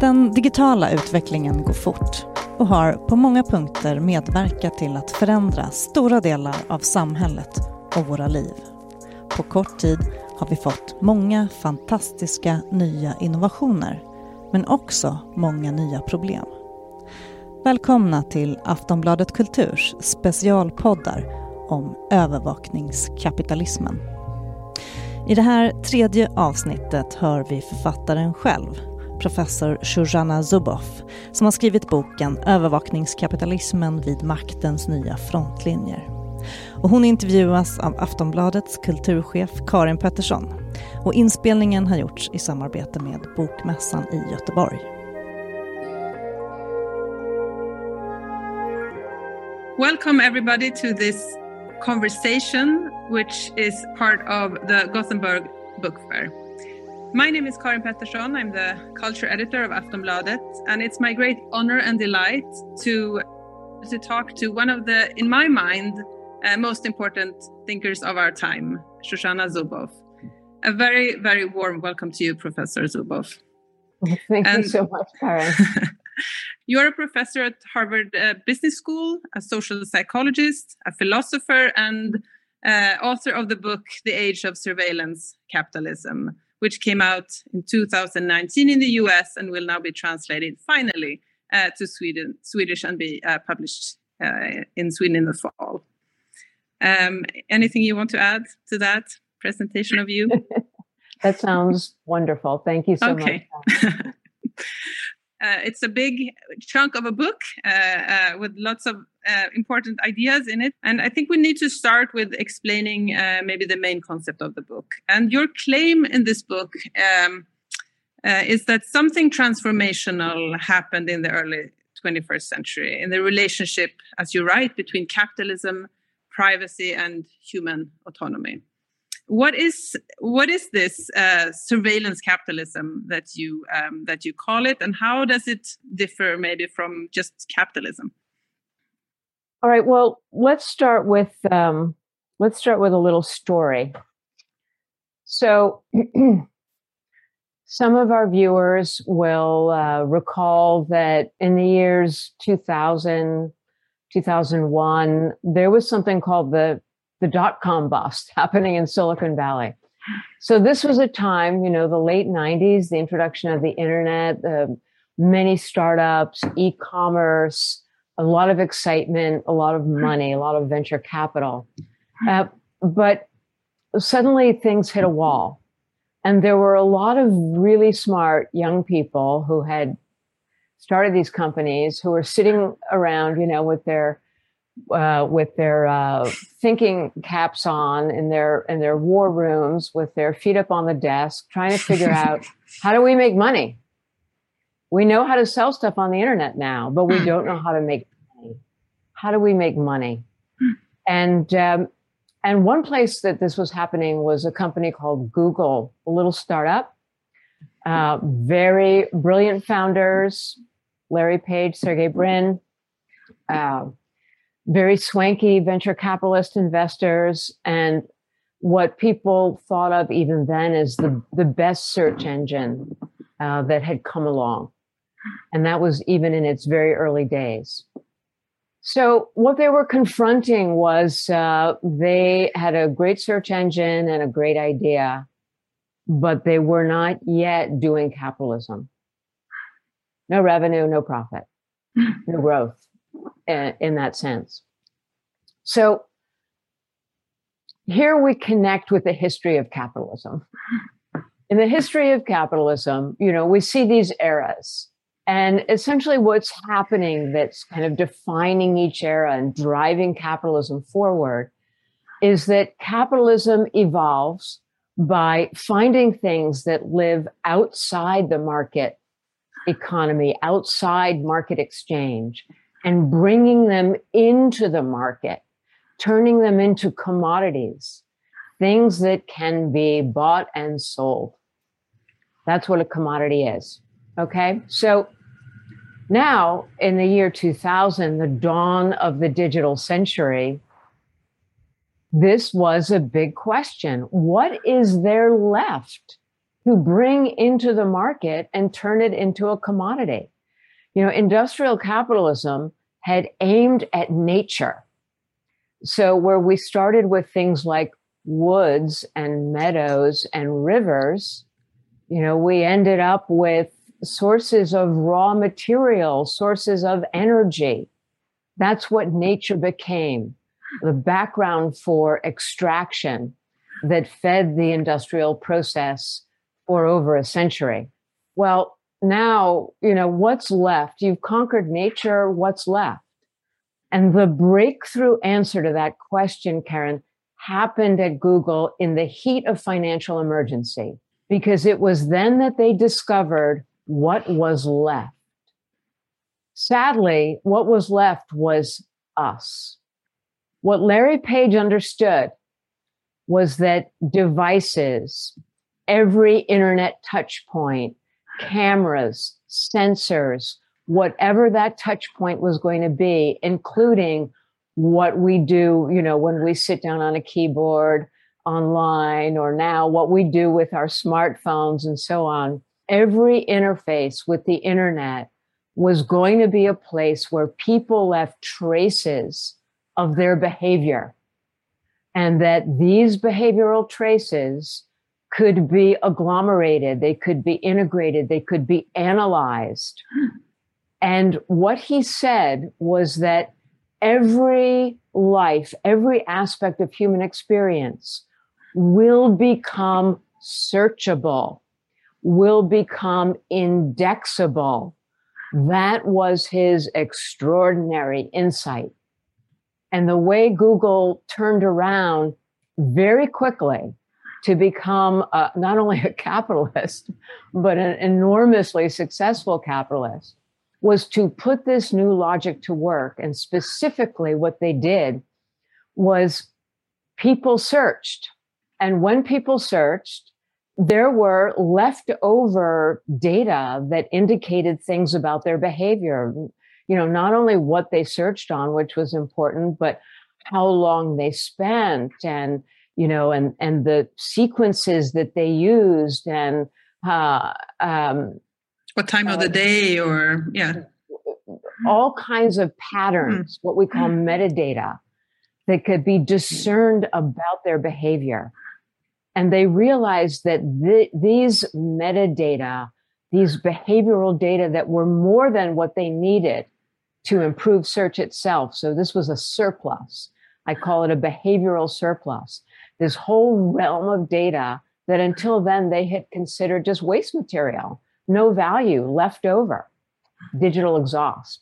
Den digitala utvecklingen går fort och har på många punkter medverkat till att förändra stora delar av samhället och våra liv. På kort tid har vi fått många fantastiska nya innovationer men också många nya problem. Välkomna till Aftonbladet Kulturs specialpoddar om övervakningskapitalismen. I det här tredje avsnittet hör vi författaren själv, professor Shoshana Zuboff, som har skrivit boken Övervakningskapitalismen vid maktens nya frontlinjer. Och hon intervjuas av Aftonbladets kulturchef Karin Pettersson. Och inspelningen har gjorts i samarbete med Bokmässan i Göteborg. Welcome everybody to this conversation, which is part of the Gothenburg Book Fair. My name is Karin Pettersson. I'm the culture editor of Aftonbladet, and it's my great honor and delight to to talk to one of the, in my mind, uh, most important thinkers of our time, Shoshana Zuboff. A very, very warm welcome to you, Professor Zuboff. Thank and you so much, Karen. You're a professor at Harvard uh, Business School, a social psychologist, a philosopher, and uh, author of the book The Age of Surveillance Capitalism, which came out in 2019 in the US and will now be translated finally uh, to Sweden, Swedish and be uh, published uh, in Sweden in the fall. Um, anything you want to add to that presentation of you? that sounds wonderful. Thank you so okay. much. Uh, it's a big chunk of a book uh, uh, with lots of uh, important ideas in it. And I think we need to start with explaining uh, maybe the main concept of the book. And your claim in this book um, uh, is that something transformational happened in the early 21st century in the relationship, as you write, between capitalism, privacy, and human autonomy what is what is this uh, surveillance capitalism that you um, that you call it, and how does it differ maybe from just capitalism? All right. Well, let's start with um, let's start with a little story. So, some of our viewers will uh, recall that in the years 2000, 2001, there was something called the the dot com bust happening in Silicon Valley. So this was a time, you know, the late 90s, the introduction of the internet, the many startups, e-commerce, a lot of excitement, a lot of money, a lot of venture capital. Uh, but suddenly things hit a wall. And there were a lot of really smart young people who had started these companies who were sitting around, you know, with their uh, with their uh, thinking caps on in their in their war rooms with their feet up on the desk trying to figure out how do we make money? We know how to sell stuff on the internet now but we don't know how to make money. How do we make money? And um, and one place that this was happening was a company called google a little startup. Uh, very brilliant founders larry page sergey brin. Uh, very swanky venture capitalist investors and what people thought of even then as the, the best search engine uh, that had come along. And that was even in its very early days. So what they were confronting was uh, they had a great search engine and a great idea, but they were not yet doing capitalism. No revenue, no profit, no growth in that sense. So here we connect with the history of capitalism. In the history of capitalism, you know, we see these eras. And essentially, what's happening that's kind of defining each era and driving capitalism forward is that capitalism evolves by finding things that live outside the market economy, outside market exchange, and bringing them into the market, turning them into commodities, things that can be bought and sold. That's what a commodity is. Okay. So now in the year 2000, the dawn of the digital century, this was a big question. What is there left to bring into the market and turn it into a commodity. You know, industrial capitalism had aimed at nature. So, where we started with things like woods and meadows and rivers, you know, we ended up with sources of raw material, sources of energy. That's what nature became the background for extraction that fed the industrial process for over a century. Well, now, you know, what's left? You've conquered nature, what's left? And the breakthrough answer to that question, Karen, happened at Google in the heat of financial emergency, because it was then that they discovered what was left. Sadly, what was left was us. What Larry Page understood was that devices, every internet touch point, cameras, sensors, whatever that touch point was going to be, including what we do, you know, when we sit down on a keyboard online or now what we do with our smartphones and so on. Every interface with the internet was going to be a place where people left traces of their behavior and that these behavioral traces could be agglomerated, they could be integrated, they could be analyzed. And what he said was that every life, every aspect of human experience will become searchable will become indexable. That was his extraordinary insight. And the way Google turned around very quickly to become uh, not only a capitalist, but an enormously successful capitalist was to put this new logic to work. And specifically, what they did was people searched. And when people searched, there were leftover data that indicated things about their behavior. You know, not only what they searched on, which was important, but how long they spent and, you know, and, and the sequences that they used and, uh, um, what time uh, of the uh, day or, yeah. All kinds of patterns, mm. what we call mm. metadata that could be discerned about their behavior. And they realized that th- these metadata, these behavioral data that were more than what they needed to improve search itself. So this was a surplus. I call it a behavioral surplus. This whole realm of data that until then they had considered just waste material, no value left over, digital exhaust.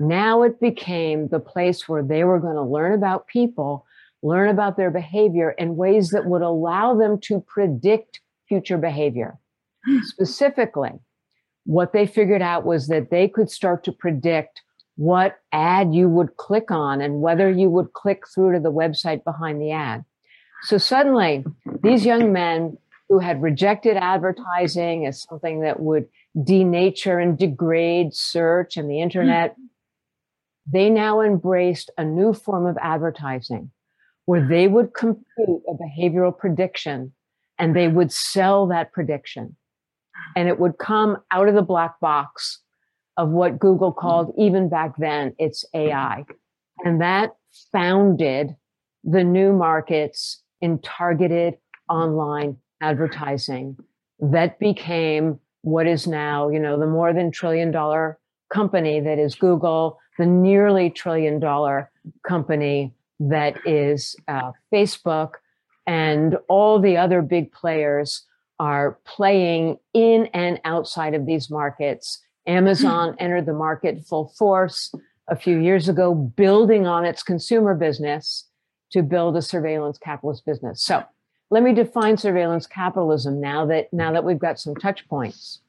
Now it became the place where they were going to learn about people learn about their behavior in ways that would allow them to predict future behavior. Hmm. Specifically, what they figured out was that they could start to predict what ad you would click on and whether you would click through to the website behind the ad. So suddenly, these young men who had rejected advertising as something that would denature and degrade search and the internet, they now embraced a new form of advertising where they would compute a behavioral prediction and they would sell that prediction. And it would come out of the black box of what Google called, even back then, it's AI. And that founded the new markets in targeted online advertising that became what is now, you know, the more than trillion dollar company that is Google, the nearly trillion dollar company that is uh, Facebook and all the other big players are playing in and outside of these markets. Amazon entered the market full force a few years ago, building on its consumer business to build a surveillance capitalist business. So let me define surveillance capitalism now that now that we've got some touch points.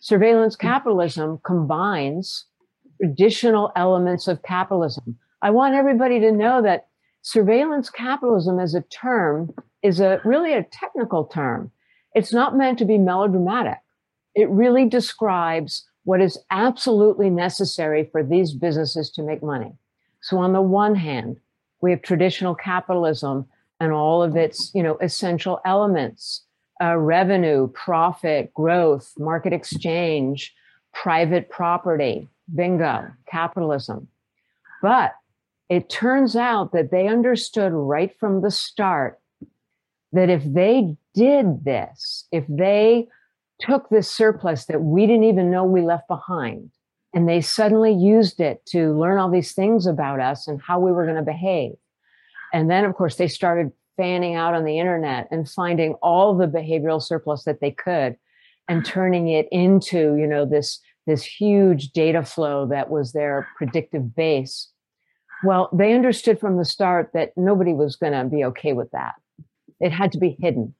Surveillance hmm. capitalism combines traditional elements of capitalism, I want everybody to know that surveillance capitalism as a term is a really a technical term. It's not meant to be melodramatic. It really describes what is absolutely necessary for these businesses to make money. So on the one hand, we have traditional capitalism and all of its, you know, essential elements, uh, revenue, profit, growth, market exchange, private property. Bingo, capitalism. But it turns out that they understood right from the start that if they did this, if they took this surplus that we didn't even know we left behind, and they suddenly used it to learn all these things about us and how we were going to behave. And then, of course, they started fanning out on the internet and finding all the behavioral surplus that they could and mm. turning it into, you know, this, this huge data flow that was their predictive base. Well, they understood from the start that nobody was going to be okay with that. It had to be hidden.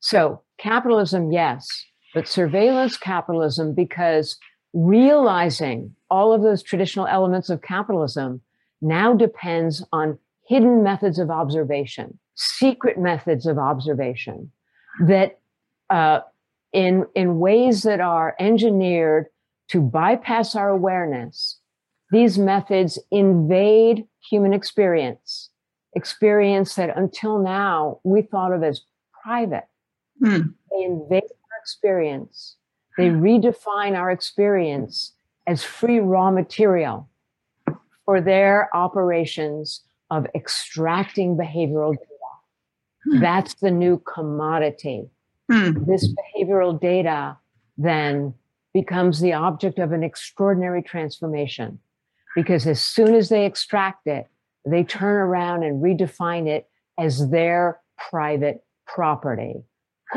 So, capitalism, yes, but surveillance capitalism, because realizing all of those traditional elements of capitalism now depends on hidden methods of observation, secret methods of observation that uh, in, in ways that are engineered to bypass our awareness these methods invade human experience, experience that until now we thought of as private. Mm. They invade our experience. They redefine our experience as free raw material for their operations of extracting behavioral data. Mm. That's the new commodity. Mm. This behavioral data then becomes the object of an extraordinary transformation because as soon as they extract it, they turn around and redefine it as their private property,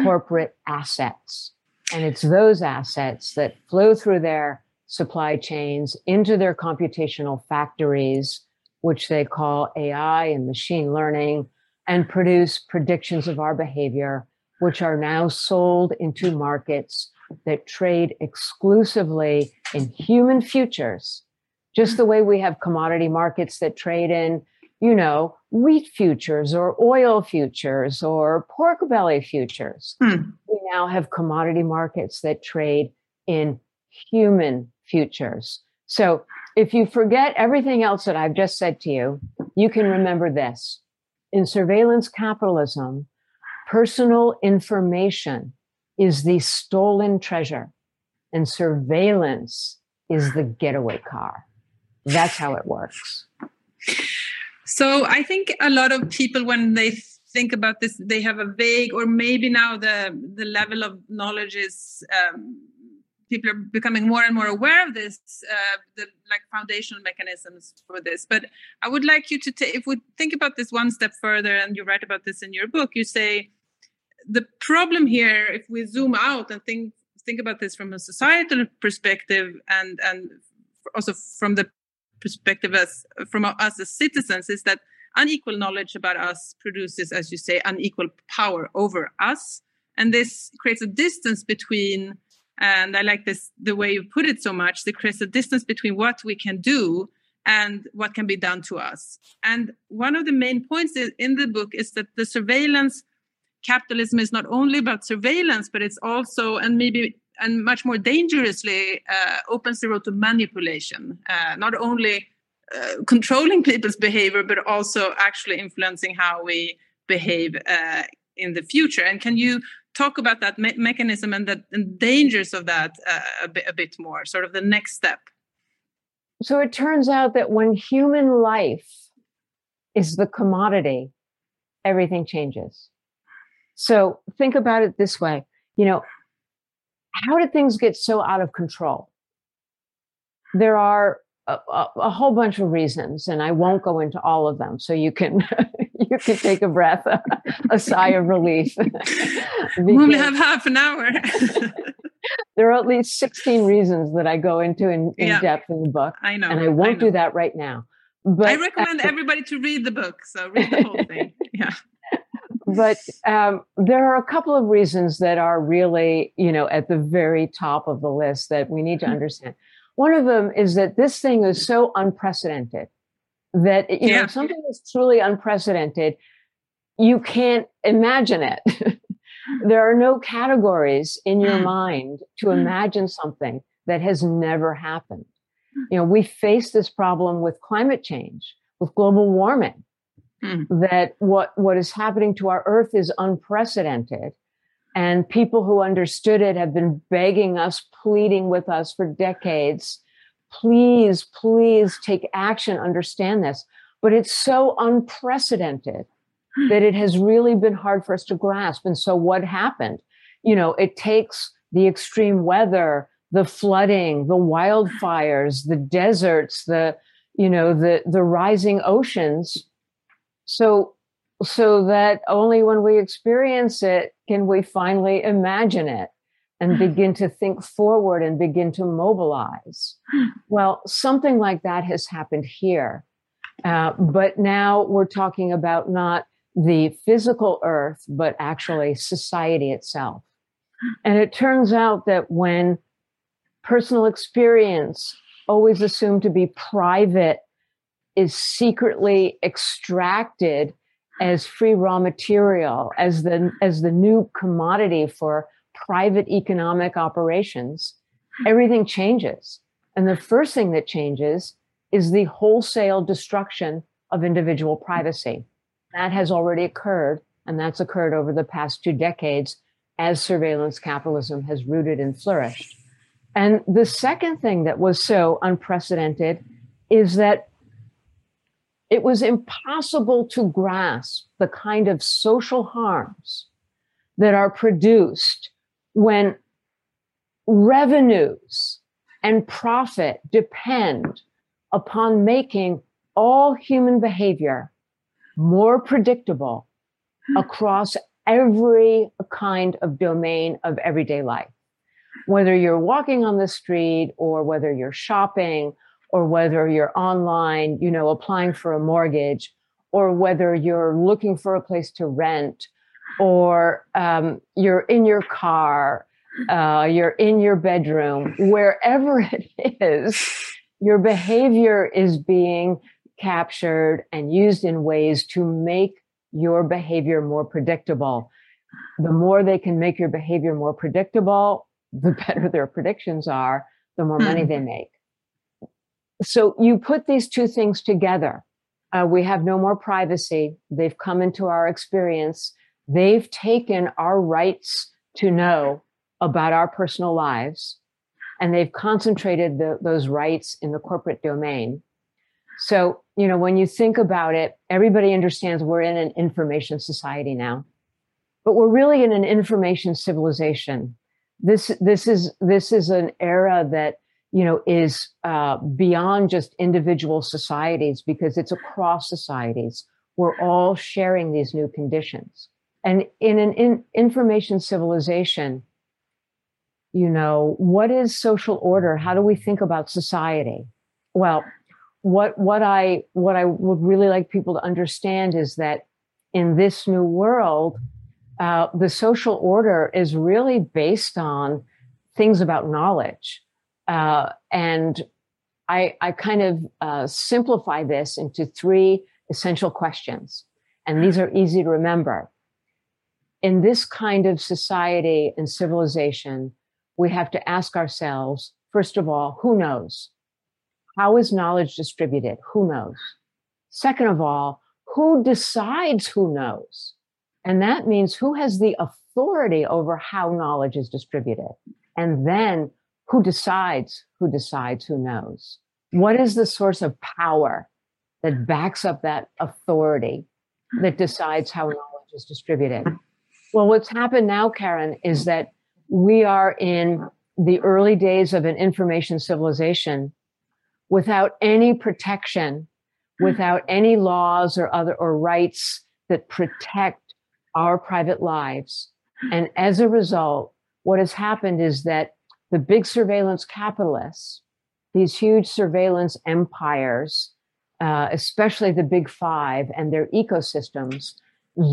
corporate assets. And it's those assets that flow through their supply chains into their computational factories, which they call AI and machine learning, and produce predictions of our behavior, which are now sold into markets that trade exclusively in human futures just the way we have commodity markets that trade in, you know, wheat futures or oil futures or pork belly futures. Hmm. Now have commodity markets that trade in human futures. So if you forget everything else that I've just said to you, you can remember this. In surveillance capitalism, personal information is the stolen treasure and surveillance is the getaway car. That's how it works. So I think a lot of people, when they think about this, they have a vague, or maybe now the the level of knowledge is um, people are becoming more and more aware of this, uh, the like foundational mechanisms for this. But I would like you to take, if we think about this one step further, and you write about this in your book, you say the problem here, if we zoom out and think think about this from a societal perspective, and and also from the perspective as from us as citizens is that unequal knowledge about us produces, as you say, unequal power over us, and this creates a distance between. And I like this the way you put it so much. It creates a distance between what we can do and what can be done to us. And one of the main points in the book is that the surveillance capitalism is not only about surveillance, but it's also, and maybe and much more dangerously uh, opens the road to manipulation, uh, not only uh, controlling people's behavior, but also actually influencing how we behave uh, in the future. And can you talk about that me- mechanism and the and dangers of that uh, a, bit, a bit more, sort of the next step? So it turns out that when human life is the commodity, everything changes. So think about it this way you know, how did things get so out of control? There are a, a, a, whole bunch of reasons, and I won't go into all of them. So you can you can take a breath, a sigh of relief. we only have half an hour. there are at least 16 reasons that I go into in, in yeah, depth in the book. I know. And I won't I do that right now. But I recommend everybody to read the book. So read the whole thing. Yeah but um, there are a couple of reasons that are really, you know, at the very top of the list that we need to mm-hmm. understand. One of them is that this thing is so unprecedented that you yeah. know something is truly unprecedented. You can't imagine it. there are no categories in your mm. mind to mm. imagine something that has never happened. Mm. You know, we face this problem with climate change, with global warming. Hmm. that what what is happening to our earth is unprecedented And people who understood it have been begging us, pleading with us for decades. Please, please take action, understand this. But it's so unprecedented hmm. that it has really been hard for us to grasp. And so what happened? You know, it takes the extreme weather, the flooding, the wildfires, the deserts, the, you know, the, the rising oceans. So, so that only when we experience it can we finally imagine it and hmm. begin to think forward and begin to mobilize. Hmm. Well, something like that has happened here. Uh, but now we're talking about not the physical earth, but actually society itself. Hmm. And it turns out that when personal experience, always assumed to be private, is secretly extracted as free raw material, as the, as the new commodity for private economic operations, hmm. everything changes. And the first thing that changes is the wholesale destruction of individual privacy. That has already occurred, and that's occurred over the past two decades as surveillance capitalism has rooted and flourished. And the second thing that was so unprecedented is that it was impossible to grasp the kind of social harms that are produced when revenues and profit depend upon making all human behavior more predictable hmm. across every kind of domain of everyday life. Whether you're walking on the street or whether you're shopping or whether you're online, you know, applying for a mortgage or whether you're looking for a place to rent or um, you're in your car, uh, you're in your bedroom, wherever it is, your behavior is being captured and used in ways to make your behavior more predictable. The more they can make your behavior more predictable, the better their predictions are, the more money hmm. they make. So you put these two things together. Uh, we have no more privacy. They've come into our experience. They've taken our rights to know about our personal lives and they've concentrated the, those rights in the corporate domain. So, you know, when you think about it, everybody understands we're in an information society now, but we're really in an information civilization. This, this is, this is an era that, you know, is uh, beyond just individual societies because it's across societies. We're all sharing these new conditions. And in an in information civilization, you know, what is social order? How do we think about society? Well, what what I what I would really like people to understand is that in this new world, uh, the social order is really based on things about knowledge, uh, and I I kind of uh, simplify this into three essential questions, and these are easy to remember. In this kind of society and civilization, we have to ask ourselves first of all, who knows? How is knowledge distributed? Who knows? Second of all, who decides who knows? And that means who has the authority over how knowledge is distributed? And then who decides who decides who knows? What is the source of power that backs up that authority that decides how knowledge is distributed? Well, what's happened now, Karen, is that we are in the early days of an information civilization without any protection, without any laws or other or rights that protect our private lives. And as a result, what has happened is that the big surveillance capitalists, these huge surveillance empires, uh, especially the big five and their ecosystems,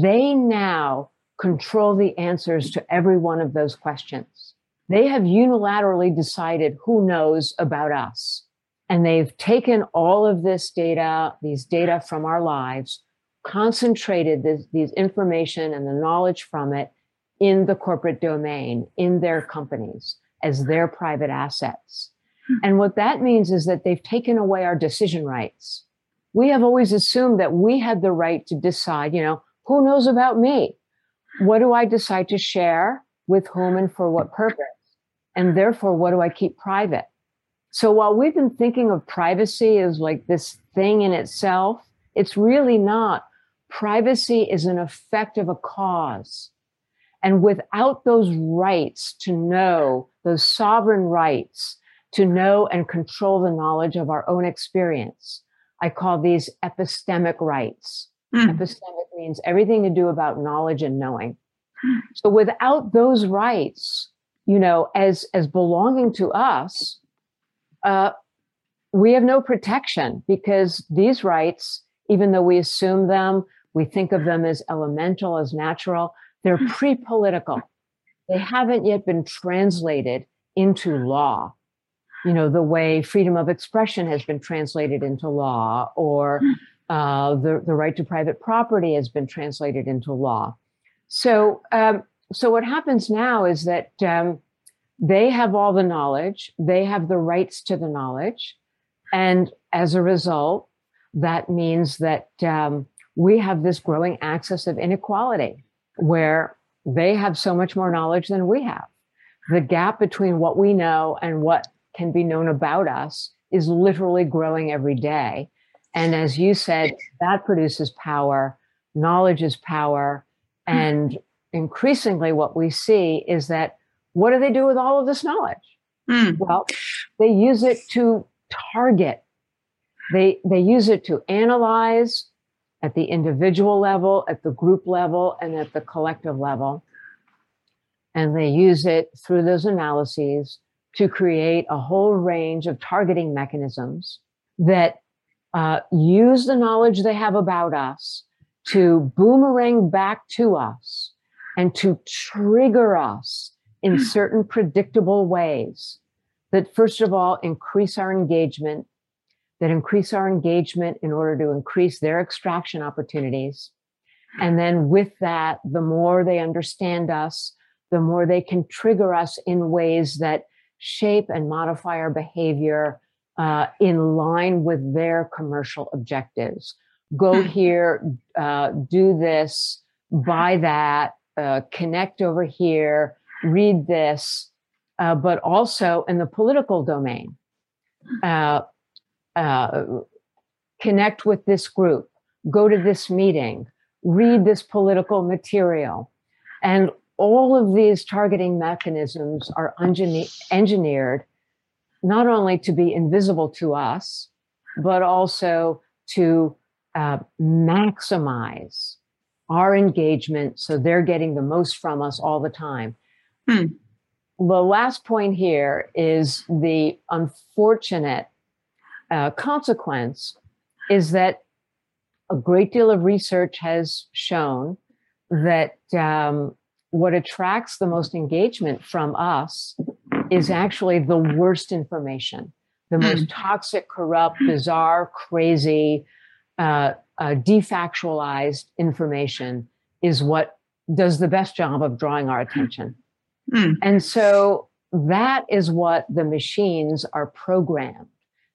they now control the answers to every one of those questions. They have unilaterally decided who knows about us. And they've taken all of this data, these data from our lives, concentrated this, these information and the knowledge from it in the corporate domain, in their companies as their private assets. Hmm. And what that means is that they've taken away our decision rights. We have always assumed that we had the right to decide, you know, who knows about me? What do I decide to share? with whom and for what purpose? And therefore, what do I keep private? So while we've been thinking of privacy as like this thing in itself, it's really not. Privacy is an effect of a cause. And without those rights to know, those sovereign rights to know and control the knowledge of our own experience, I call these epistemic rights. Mm. Epistemic means everything to do about knowledge and knowing. So without those rights, you know, as as belonging to us, uh, we have no protection because these rights, even though we assume them, we think of them as elemental, as natural, they're hmm. They haven't yet been translated into law. You know, the way freedom of expression has been translated into law, or hmm. uh, the, the right to private property has been translated into law. So, um, so what happens now is that um, they have all the knowledge, they have the rights to the knowledge. And as a result, that means that um, we have this growing axis of inequality where they have so much more knowledge than we have. The gap between what we know and what can be known about us is literally growing every day. And as you said, that produces power. Knowledge is power. And increasingly, what we see is that what do they do with all of this knowledge? Mm. Well, they use it to target. They they use it to analyze at the individual level, at the group level, and at the collective level. And they use it through those analyses to create a whole range of targeting mechanisms that uh, use the knowledge they have about us to boomerang back to us and to trigger us in certain predictable ways that, first of all, increase our engagement, that increase our engagement in order to increase their extraction opportunities. And then with that, the more they understand us, the more they can trigger us in ways that shape and modify our behavior uh, in line with their commercial objectives. Go here, uh, do this, buy that, uh, connect over here, read this, uh, but also in the political domain. Uh, connect with this group, go to this meeting, read this political material. And all of these targeting mechanisms are engineered not only to be invisible to us, but also to uh, maximize our engagement so they're getting the most from us all the time. Hmm. The last point here is the unfortunate uh, consequence is that a great deal of research has shown that um, what attracts the most engagement from us is actually the worst information, the hmm. most toxic, corrupt, bizarre, crazy, uh, uh, defactualized information is what does the best job of drawing our attention. Mm. And so that is what the machines are programmed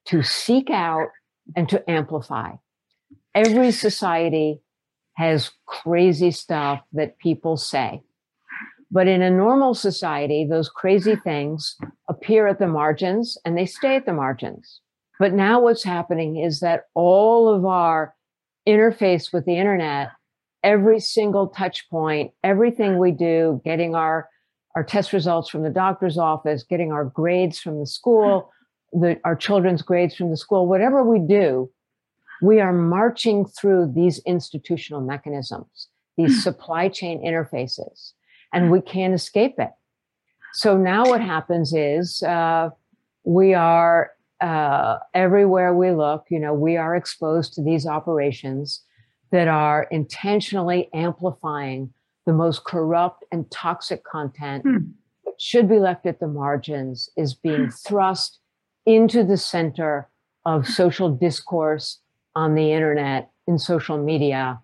to seek out and to amplify. Every society has crazy stuff that people say. But in a normal society, those crazy things appear at the margins and they stay at the margins. But now what's happening is that all of our interface with the internet, every single touch point, everything we do, getting our our test results from the doctor's office, getting our grades from the school, the, our children's grades from the school, whatever we do, we are marching through these institutional mechanisms, these hmm. supply chain interfaces, and we can't escape it. So now what happens is uh, we are uh, everywhere we look, you know, we are exposed to these operations that are intentionally amplifying the most corrupt and toxic content hmm. that should be left at the margins is being thrust into the center of social discourse on the internet in social media.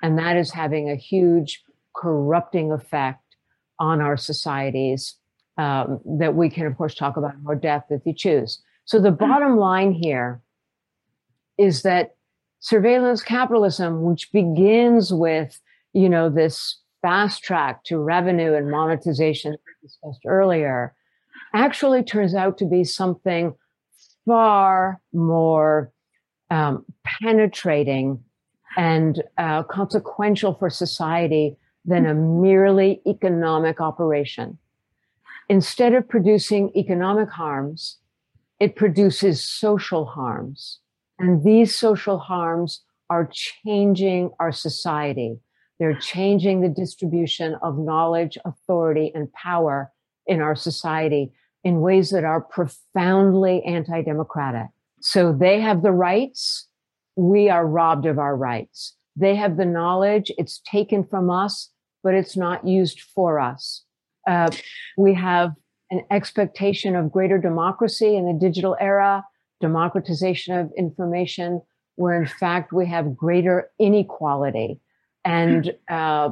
And that is having a huge corrupting effect on our societies um, that we can of course talk about in more depth if you choose. So the bottom line here is that surveillance capitalism which begins with you know this fast track to revenue and monetization discussed earlier actually turns out to be something far more um, penetrating and uh, consequential for society than a merely economic operation. Instead of producing economic harms, it produces social harms. And these social harms are changing our society. They're changing the distribution of knowledge, authority, and power in our society in ways that are profoundly anti democratic. So they have the rights. We are robbed of our rights. They have the knowledge. It's taken from us, but it's not used for us. Uh, we have an expectation of greater democracy in the digital era, democratization of information, where in fact we have greater inequality and uh,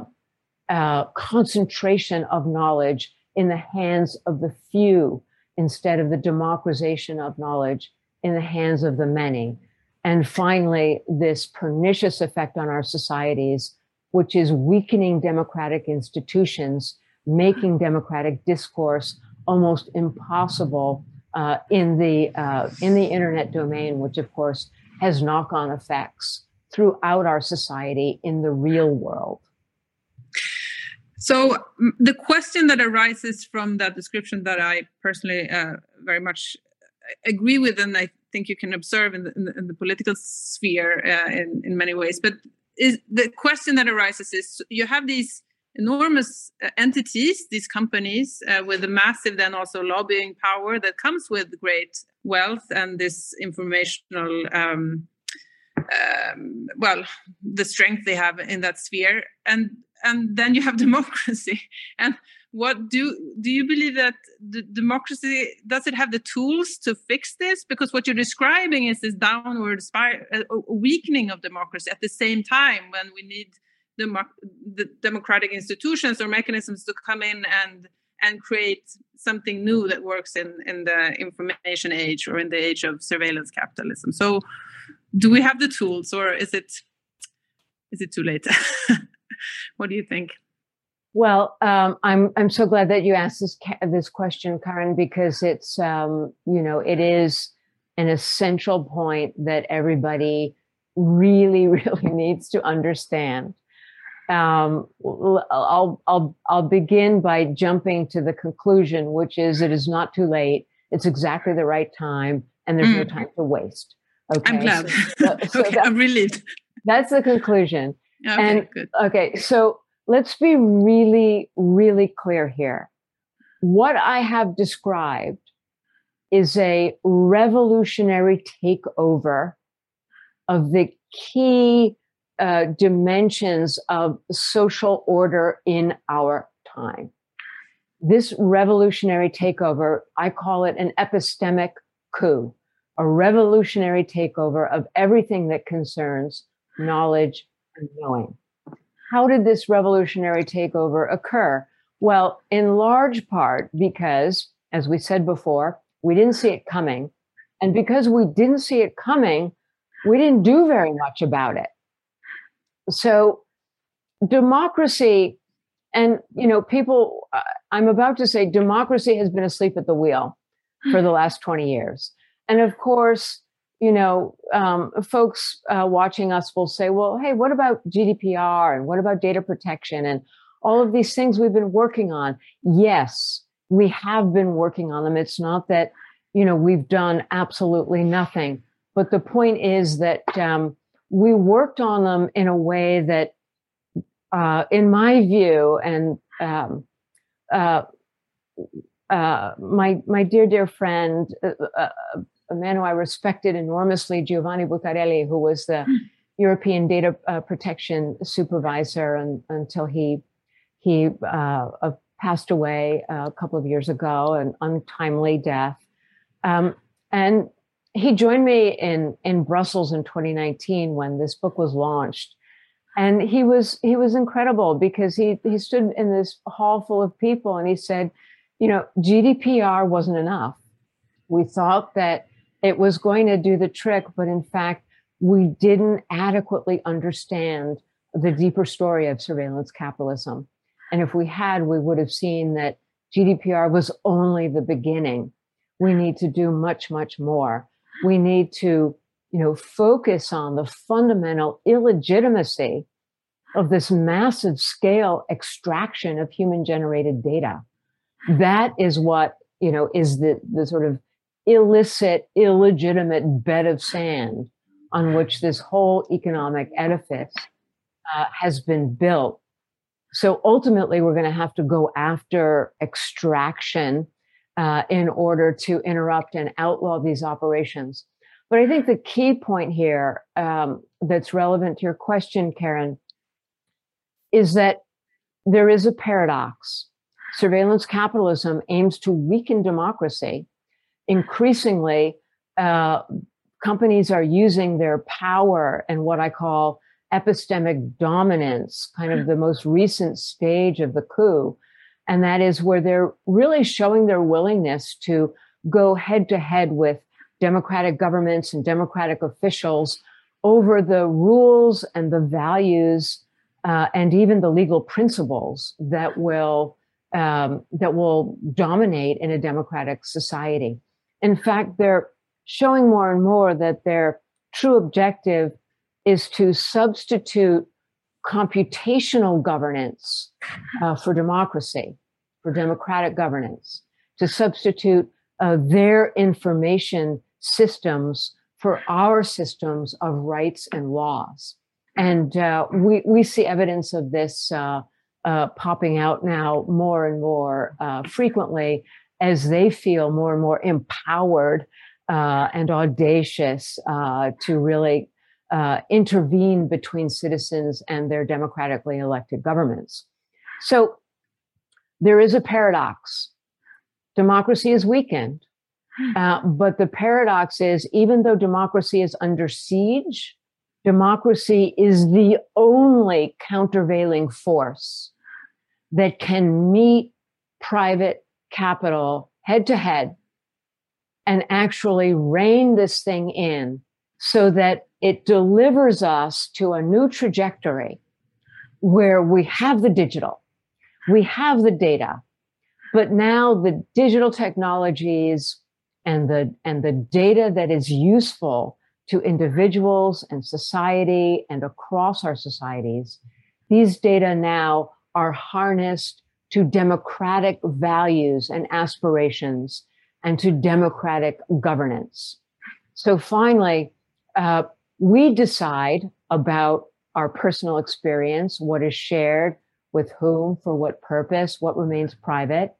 uh, concentration of knowledge in the hands of the few instead of the democratization of knowledge in the hands of the many. And finally, this pernicious effect on our societies, which is weakening democratic institutions, making democratic discourse almost impossible uh, in the uh, in the internet domain, which of course has knock-on effects throughout our society in the real world. So the question that arises from that description that I personally uh, very much agree with, and I think you can observe in the, in the, in the political sphere uh, in, in many ways, but is the question that arises is you have these enormous uh, entities, these companies uh, with a massive then also lobbying power that comes with great wealth and this informational um, um, well the strength they have in that sphere. And and then you have democracy. And what do do you believe that the democracy does it have the tools to fix this? Because what you're describing is this downward spiral uh, weakening of democracy at the same time when we need the, the democratic institutions or mechanisms to come in and and create something new that works in in the information age or in the age of surveillance capitalism. So do we have the tools or is it is it too late what do you think well um, i'm i'm so glad that you asked this this question Karen, because it's um, you know it is an essential point that everybody really really needs to understand um, I'll, I'll, I'll begin by jumping to the conclusion, which is it is not too late. It's exactly the right time, and there's mm. no time to waste. Okay, I'm glad. So, so okay, I'm relieved. That's the conclusion. Okay, and, good. Okay, so let's be really, really clear here. What I have described is a revolutionary takeover of the key uh, dimensions of social order in our time. This revolutionary takeover, I call it an epistemic coup, a revolutionary takeover of everything that concerns knowledge knowing. How did this revolutionary takeover occur? Well, in large part because, as we said before, we didn't see it coming. And because we didn't see it coming, we didn't do very much about it so democracy and you know people uh, i'm about to say democracy has been asleep at the wheel for the last 20 years and of course you know um, folks uh, watching us will say well hey what about gdpr and what about data protection and all of these things we've been working on? Yes we have been working on them. It's not that you know we've done absolutely nothing but the point is that um, we worked on them in a way that, uh, in my view, and um, uh, uh, my my dear dear friend, uh, uh, a man who I respected enormously, Giovanni Buttarelli, who was the. European data uh, protection supervisor until he he passed away a couple of years ago, an untimely death. Um, and he joined me in in Brussels in 2019 when this book was launched, and he was he was incredible because he he stood in this hall full of people and he said, you know, GDPR wasn't enough. We thought that it was going to do the trick, but in fact, we didn't adequately understand the deeper story of surveillance capitalism. And if we had, we would have seen that GDPR was only the beginning. We need to do much, much more. We need to, you know, focus on the fundamental illegitimacy of this massive scale extraction of human generated data. That is what, you know, is the, the sort of illicit, illegitimate bed of sand on which this whole economic edifice uh, has been built. So ultimately, we're going to have to go after extraction uh, in order to interrupt and outlaw these operations. But I think the key point here um, that's relevant to your question, Karen, is that there is a paradox. Surveillance capitalism aims to weaken democracy. Increasingly, uh, companies are using their power and what I call epistemic dominance, kind of the most recent stage of the coup. And that is where they're really showing their willingness to go head to head with democratic governments and democratic officials over the rules and the values uh, and even the legal principles that will um, that will dominate in a democratic society. In fact, they're showing more and more that their true objective is to substitute computational governance uh, for democracy, for democratic governance, to substitute uh, their information systems for our systems of rights and laws. And uh, we, we see evidence of this uh, uh, popping out now more and more uh, frequently as they feel more and more empowered uh, and audacious uh, to really uh, intervene between citizens and their democratically elected governments. So there is a paradox. Democracy is weakened, uh, but the paradox is even though democracy is under siege, democracy is the only countervailing force that can meet private capital head to head and actually rein this thing in so that it delivers us to a new trajectory where we have the digital, we have the data, but now the digital technologies and the, and the data that is useful to individuals and society and across our societies, these data now are harnessed to democratic values and aspirations and to democratic governance. So finally, uh, we decide about our personal experience, what is shared with whom, for what purpose, what remains private.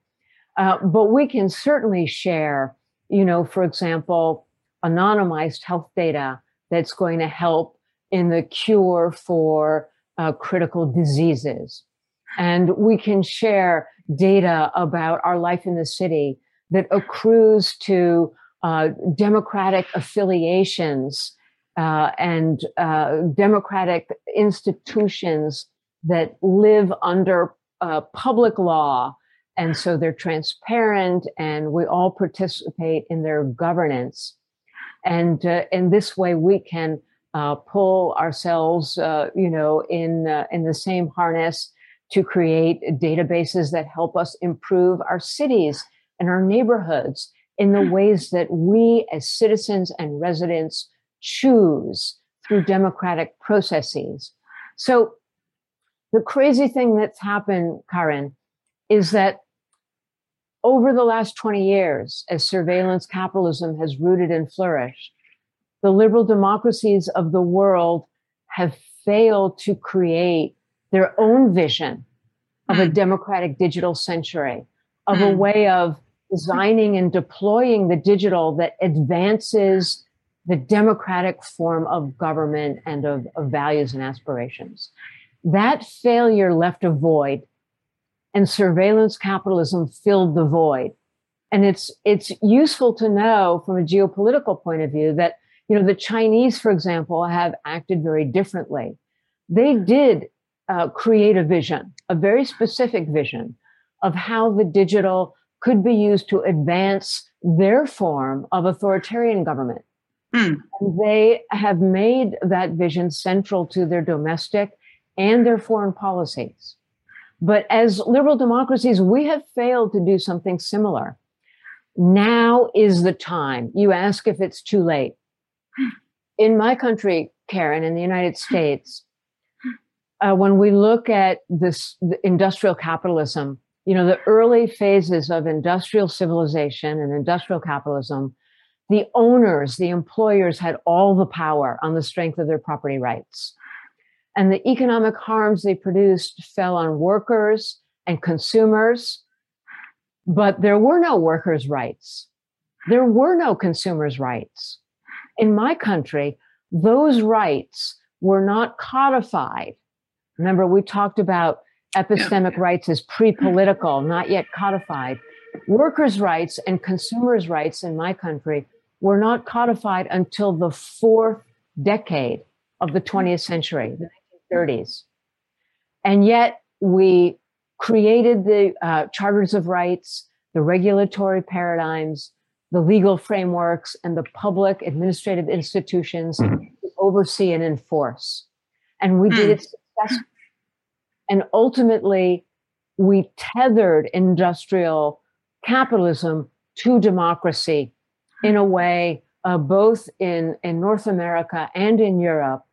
Uh, but we can certainly share, you know, for example, anonymized health data that's going to help in the cure for uh, critical diseases. And we can share data about our life in the city that accrues to uh, democratic affiliations uh, and uh, democratic institutions that live under uh, public law. And so they're transparent and we all participate in their governance. And uh, in this way, we can uh, pull ourselves, you know, in, in the same harness to create databases that help us improve our cities and our neighborhoods in the hmm. ways that we as citizens and residents choose through democratic processes. So the crazy thing that's happened, Karen, is that over the last 20 years, as surveillance capitalism has rooted and flourished, the liberal democracies of the world have failed to create their own vision of a hmm. democratic digital century, of a hmm. way of designing and deploying the digital that advances the democratic form of government and of, of values and aspirations. That failure left a void and surveillance capitalism filled the void. And it's, it's useful to know from a geopolitical point of view that, you know, the Chinese, for example, have acted very differently. They did uh, create a vision, a very specific vision of how the digital could be used to advance their form of authoritarian government. Mm. And they have made that vision central to their domestic and their foreign policies. But as liberal democracies, we have failed to do something similar. Now is the time. You ask if it's too late. In my country, Karen, in the United States, uh, when we look at this industrial capitalism, you know, the early phases of industrial civilization and industrial capitalism, the owners, the employers had all the power on the strength of their property rights. And the economic harms they produced fell on workers and consumers. But there were no workers' rights. There were no consumers' rights. In my country, those rights were not codified. Remember, we talked about epistemic rights as pre political, not yet codified. Workers' rights and consumers' rights in my country were not codified until the fourth decade of the 20th century, the 1930s. And yet we created the uh, charters of rights, the regulatory paradigms, the legal frameworks, and the public administrative institutions to oversee and enforce. And we did hmm. it And ultimately, we tethered industrial capitalism to democracy in a way, uh, both in, in North America and in Europe,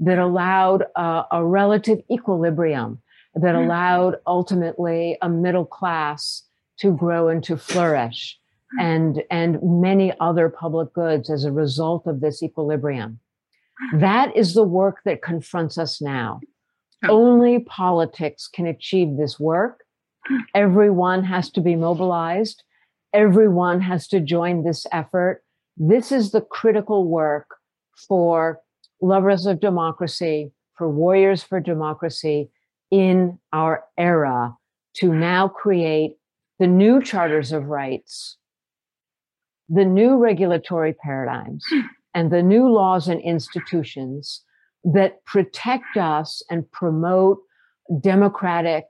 that allowed uh, a relative equilibrium, that mm-hmm. allowed ultimately a middle class to grow and to flourish, mm-hmm. and, and many other public goods as a result of this equilibrium. Mm-hmm. That is the work that confronts us now. Only politics can achieve this work. Hmm. Everyone has to be mobilized. Everyone has to join this effort. This is the critical work for lovers of democracy, for warriors for democracy in our era to hmm. now create the new charters of rights, the new regulatory paradigms, hmm. and the new laws and institutions that protect us and promote democratic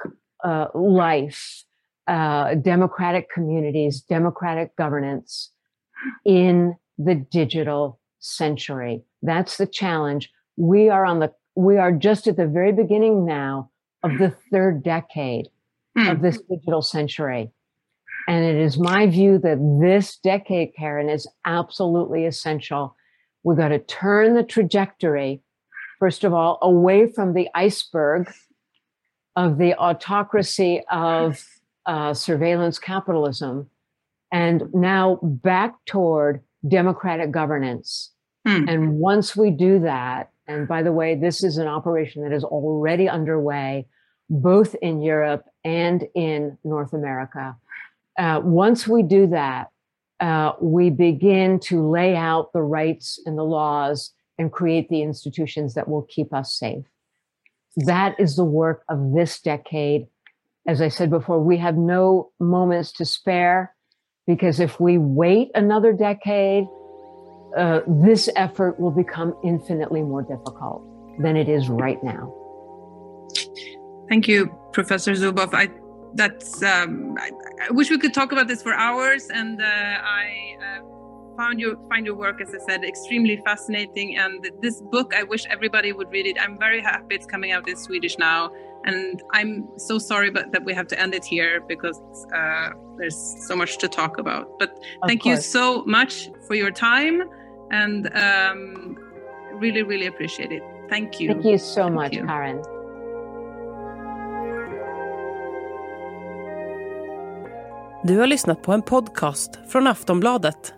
uh, life, uh, democratic communities, democratic governance in the digital century. That's the challenge. We are on the, we are just at the very beginning now of the third decade mm. of this digital century. And it is my view that this decade, Karen, is absolutely essential. We've got to turn the trajectory, first of all, away from the iceberg of the autocracy of uh, surveillance capitalism and now back toward democratic governance Hmm. And once we do that, and by the way, this is an operation that is already underway, both in Europe and in North America. Uh, once we do that, uh, we begin to lay out the rights and the laws and create the institutions that will keep us safe. That is the work of this decade. As I said before, we have no moments to spare because if we wait another decade, uh, this effort will become infinitely more difficult than it is right now. Thank you, Professor Zuboff. I that's um, I, I, wish we could talk about this for hours, and uh, I uh, found your find your work, as I said, extremely fascinating. And this book, I wish everybody would read it. I'm very happy it's coming out in Swedish now, and I'm so sorry, but that we have to end it here because uh, there's so much to talk about. But of thank course. you so much for your time and um, really, really appreciate it. Thank you. Thank you so Thank much, you. Karen. Du har lyssnat på en podcast från Aftonbladet.